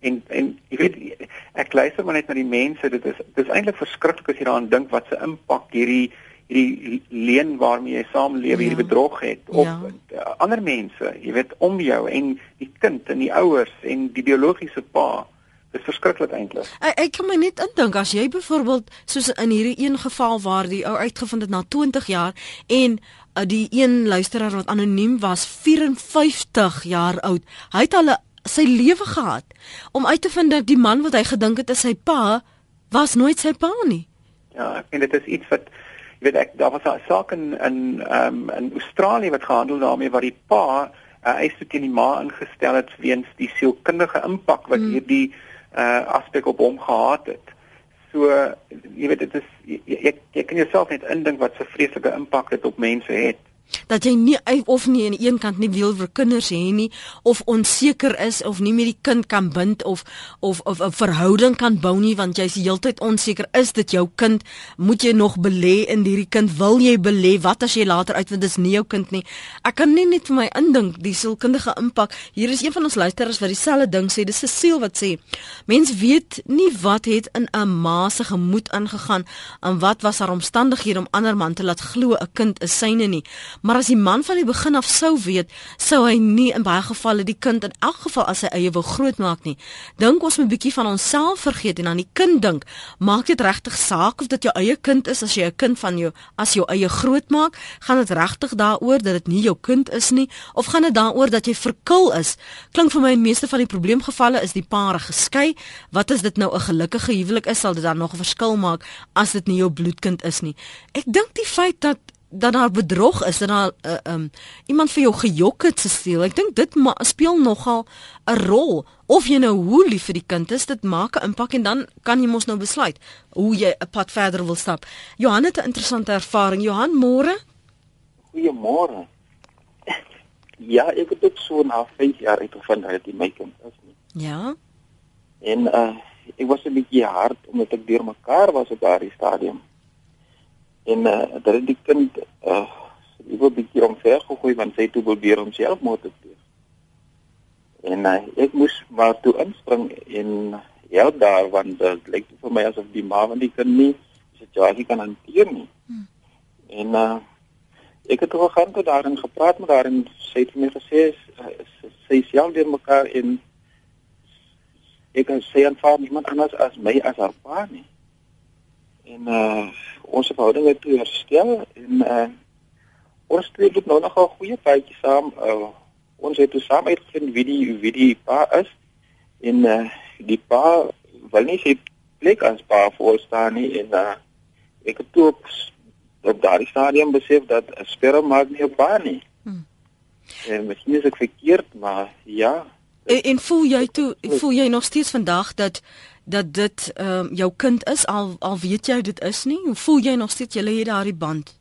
En en jy weet ek luister maar net na die mense, dit is dit is eintlik verskriklik as jy daaraan dink wat se impak hierdie hierdie leen waarmee jy saamleef, hierdie ja. bedrog het op ja. ander mense, jy weet om jou en die kind en die ouers en die biologiese pa. Dit is verskriklik eintlik. Ek, ek kan my net indink as jy byvoorbeeld soos in hierdie een geval waar die ou uitgevind het na 20 jaar en uh, die een luisteraar wat anoniem was 54 jaar oud. Hy het al sy lewe gehad om uit te vind dat die man wat hy gedink het is sy pa was nooit sy pa nie. Ja, en dit is iets wat jy weet ek daar was 'n saak in in ehm um, in Australië wat gehandel daarmee waar die pa 'n uh, eis teen die ma ingestel het weens die sielkundige impak wat hmm. hierdie uh aspek op hom gehad het. So jy weet dit is jy, jy, jy kan jouself net indink wat so vreeslike impak dit op mense het dat jy nie of nie aan die een kant nie wil vir kinders hê nie of onseker is of nie met die kind kan bind of of of 'n verhouding kan bou nie want jy's heeltyd onseker is dit jou kind? Moet jy nog belê in hierdie kind? Wil jy belê? Wat as jy later uitvind dis nie jou kind nie? Ek kan nie net vir my indink die sielkundige impak hier is een van ons luisteraars wat dieselfde ding sê dis siel wat sê mens weet nie wat het in 'n ma se gemoed aangegaan en wat was haar omstandighede om ander man te laat glo 'n kind is syne nie Maar as die man van die begin af sou weet, sou hy nie in baie gevalle die kind in elk geval as sy eie wil grootmaak nie. Dink ons moet 'n bietjie van onsself vergeet en aan die kind dink. Maak dit regtig saak of dit jou eie kind is as jy 'n kind van jou as jou eie grootmaak? Gaan dit regtig daaroor dat dit nie jou kind is nie of gaan dit daaroor dat jy verkil is? Klink vir my in meeste van die probleemgevalle is die pare geskei. Wat is dit nou 'n gelukkige huwelik is sal dit dan nog 'n verskil maak as dit nie jou bloedkind is nie. Ek dink die feit dat dat daar bedrog is dat daar uh, um, iemand vir jou gejok het te steel. Ek dink dit speel nogal 'n rol. Of jy nou hoe lief vir die kind is, dit maak 'n impak en dan kan jy mos nou besluit hoe jy 'n pad verder wil stap. Johan het 'n interessante ervaring. Johan, môre? Goeiemôre. Ja, ek het dit so na 5 jaar uitgevind dat dit my kind is nie. Ja. En uh ek was 'n bietjie hard omdat ek deur mekaar was op daardie stadium en uh, dat die kind uh hy wou bietjie omver gegooi want sy toe probeer om selfmoord te pleeg. En uh, ek moes maar toe inspring en help daar want dit uh, lyk vir my asof die ma van die kind nie die situasie kan hanteer nie. Hmm. En uh ek het ook gaan toe daarin gepraat met haar en sy het my gesê sy self deur mekaar in ek kan sê aanvaar niemand anders as my as haar pa nie. En uh ons verhouding het toe herstel en uh ons twee het nou nog 'n goeie tydjie saam. Uh ons het toe saam uitgevind wie die wie die pa is en uh die pa wil nie sy plek as pa voorstaan nie en uh ek het toe op, op daardie stadium besef dat 'n sperma maak nie 'n pa nie. Hmm. En miskien is ek verkeerd, maar ja. En, en voel jy toe voel jy nog steeds vandag dat dat dit ehm um, jou kind is al al weet jy dit is nie hoe voel jy nog steeds jy lê daardie band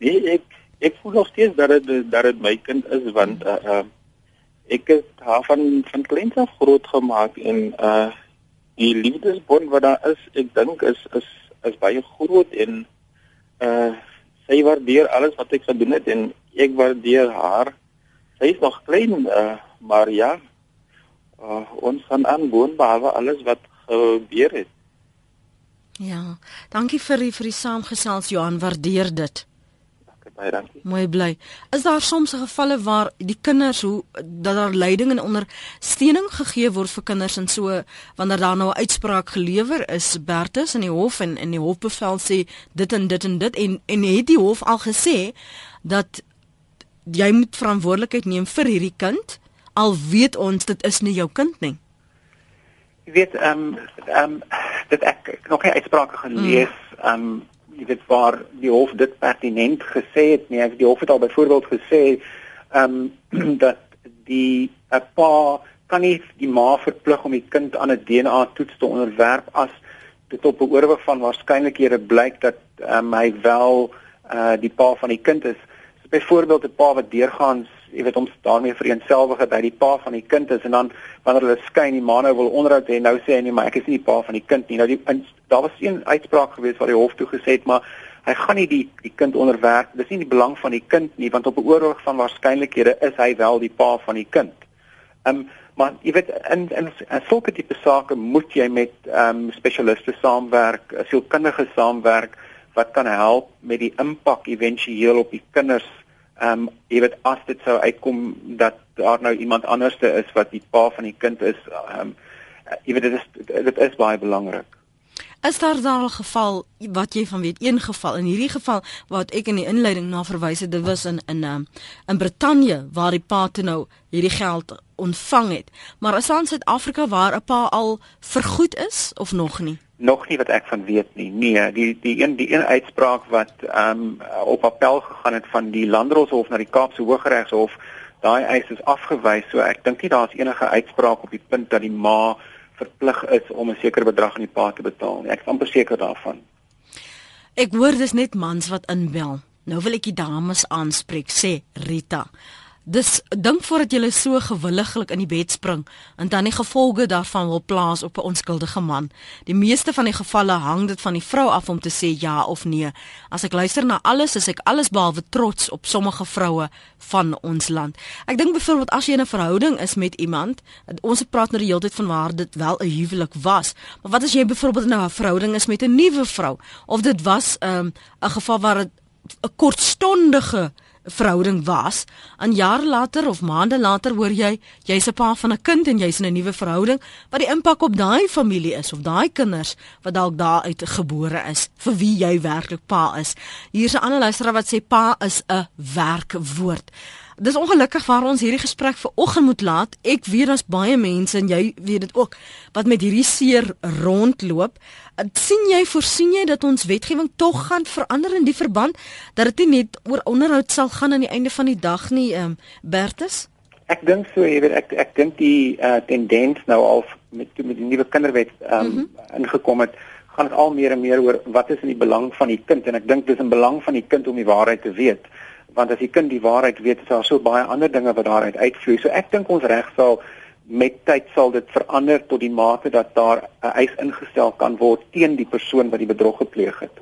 Nee ek ek voel nog steeds dat dit dat dit my kind is want uh, uh ek het haar van van kleins af groot gemaak en uh die liefdesbond wat daar is, ek dink is is is baie groot en uh sy waardeer alles wat ek gedoen het en ek waardeer haar. Sy is nog klein uh maar ja, uh, ons gaan aangaan behalwe alles wat gebeur het. Ja, dankie vir die, vir die saamgesels Johan, waardeer dit. Dankie baie dankie. Mooi bly. Is daar soms gevalle waar die kinders hoe dat daar leiding en ondersteuning gegee word vir kinders en so wanneer daar nou 'n uitspraak gelewer is Bertus in die hof en in die hofbevel sê dit en dit en dit en en het die hof al gesê dat jy moet verantwoordelikheid neem vir hierdie kind al weet ons dit is nie jou kind nie. Jy weet ehm um, ehm um, dit ek, ek nog nie uitsprake gelees ehm um, jy weet waar die hof dit pertinent gesê het nie. Ek die hof het al byvoorbeeld gesê ehm um, (clears throat) dat die 'n pa kan nie die ma verplig om die kind aan 'n DNA toets te onderwerp as dit op 'n oorwig van waarskynlikhede blyk dat ehm um, hy wel uh die pa van die kind is. So byvoorbeeld 'n pa wat deurgaans jy weet ons daarmee vereenselwig dat hy die pa van die kind is en dan wanneer hulle skyn die ma nou wil onderhoud hê nou sê hy nee maar ek is nie die pa van die kind nie. Nou die daar was een uitspraak gewees waar die hof toe gesê het maar hy gaan nie die die kind onderwerp dis nie die belang van die kind nie want op 'n oorlog van waarskynlikhede is hy wel die pa van die kind. Um, maar jy weet in in, in sulke tipe sake moet jy met um, spesialiste saamwerk sielkundige saamwerk wat kan help met die impak éventueel op die kinders Ehm um, jy weet as dit sou uitkom dat daar nou iemand anderste is wat die pa van die kind is, ehm um, jy weet dit is dit is baie belangrik. Is daar daar 'n geval wat jy van weet, een geval in hierdie geval wat ek in die inleiding na verwys het, dit was in in um, in Brittanje waar die pa toe nou hierdie geld ontvang het. Maar is aan Suid-Afrika waar 'n pa al vergoed is of nog nie? nog nie wat ek van weet nie. Nee, die die een die een uitspraak wat ehm um, op appel gegaan het van die Landdroshof na die Kaapse Hooggeregshof, daai eis is afgewys. So ek dink nie daar's enige uitspraak op die punt dat die ma verplig is om 'n sekere bedrag aan die pa te betaal nie. Ek is amper seker daarvan. Ek hoor dis net mans wat inbel. Nou wil ek die dames aanspreek, sê Rita. Dis dink voordat jy so gewilliglik in die bed spring en dan die gevolge daarvan wil plaas op 'n onskuldige man. Die meeste van die gevalle hang dit van die vrou af om te sê ja of nee. As ek luister na alles, is ek allesbehalwe trots op sommige vroue van ons land. Ek dink byvoorbeeld as jy in 'n verhouding is met iemand, ons praat nou die hele tyd van waar dit wel 'n huwelik was. Maar wat as jy byvoorbeeld in 'n verhouding is met 'n nuwe vrou of dit was 'n um, 'n geval waar dit 'n kortstondige verhouding was, en jare later of maande later hoor jy jy's 'n pa van 'n kind en jy's in 'n nuwe verhouding, wat die impak op daai familie is of daai kinders wat dalk daar uit gebore is vir wie jy werklik pa is. Hier's 'n ander luisteraar wat sê pa is 'n werkwoord. Dis ongelukkig waar ons hierdie gesprek vir oggend moet laat. Ek weet daar's baie mense en jy weet dit ook wat met hierdie seer rondloop sien jy voorsien jy dat ons wetgewing tog gaan verander in die verband dat dit nie net oor onderhoud sal gaan aan die einde van die dag nie ehm um, Bertus Ek dink so jy weet ek ek dink die uh, tendens nou al met met die nuwe kinderwet ehm um, mm -hmm. ingekom het gaan dit al meer en meer oor wat is in die belang van die kind en ek dink dis in belang van die kind om die waarheid te weet want as die kind die waarheid weet is daar so baie ander dinge wat daaruit uitvloei so ek dink ons reg sal met tyd sal dit verander tot die mate dat daar 'n eis ingestel kan word teen die persoon wat die bedrog gepleeg het.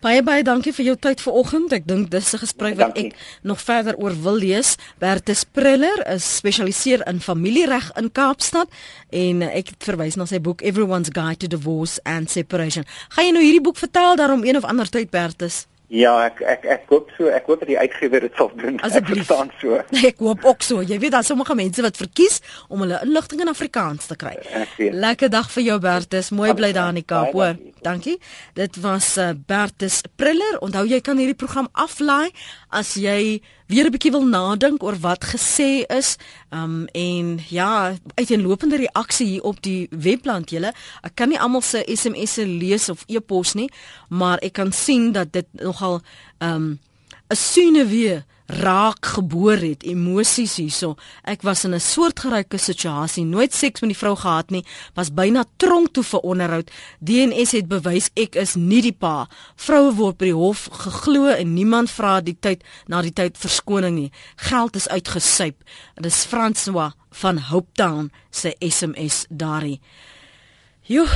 Baie baie dankie vir jou tyd vanoggend. Ek dink dis 'n gesprek wat ek nog verder oor wil lees. Bertus Priller is spesialiseer in familiereg in Kaapstad en ek verwys na sy boek Everyone's Guide to Divorce and Separation. Gaan jy nou hierdie boek vertaal daarom een of ander tyd Bertus? Ja, ek ek ek hoop so, ek hoop dat die uitgewer dit sal doen. Asseblief. Ek verstaan so. Nee, ek hoop ook so. Jy weet daar sommige mense wat verkies om hulle inligting in Afrikaans te kry. Lekker dag vir jou Bertus. Mooi bly daar in die Kaap, hoor. Dankie. Dit was uh, Bertus Priller. Onthou jy kan hierdie program aflaai as jy weer 'n bietjie wil nadink oor wat gesê is. Um en ja, uiteenlopende reaksie hier op die webblad julle. Ek kan nie almal se SMS'e lees of e-pos nie, maar ek kan sien dat dit nogal um 'n sune weer raak geboor het, emosies hierso. Ek was in 'n soortgelyke situasie, nooit seks met die vrou gehad nie, was byna tronk toe vir onderhoud. DNS het bewys ek is nie die pa. Vroue word by die hof geglo en niemand vra die tyd na die tyd verskoning nie. Geld is uitgesuip. Dit is François van Hopetown se SMS daarin. Joe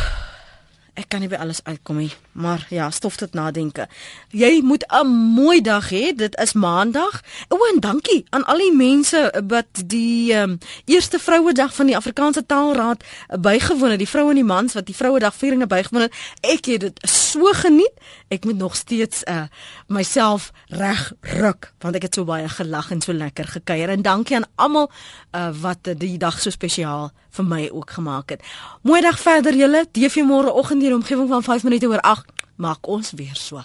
ek kan nie by alles uitkom nie, maar ja, stof tot nadenke. Jy moet 'n mooi dag hê. Dit is Maandag. O, en dankie aan al die mense wat die um, eerste Vrouedag van die Afrikaanse Taalraad bygewoon het. Die vroue en die mans wat die Vrouedag vieringe bygewoon het. Ek het dit so geniet. Ek moet nog steeds uh, myself reg ruk want ek het so baie gelag en so lekker gekuier. En dankie aan almal uh, wat die dag so spesiaal vir my ook gemaak het. Mooi dag verder julle. TV môreoggend in die omgewing van 5 minute oor 8 maak ons weer so.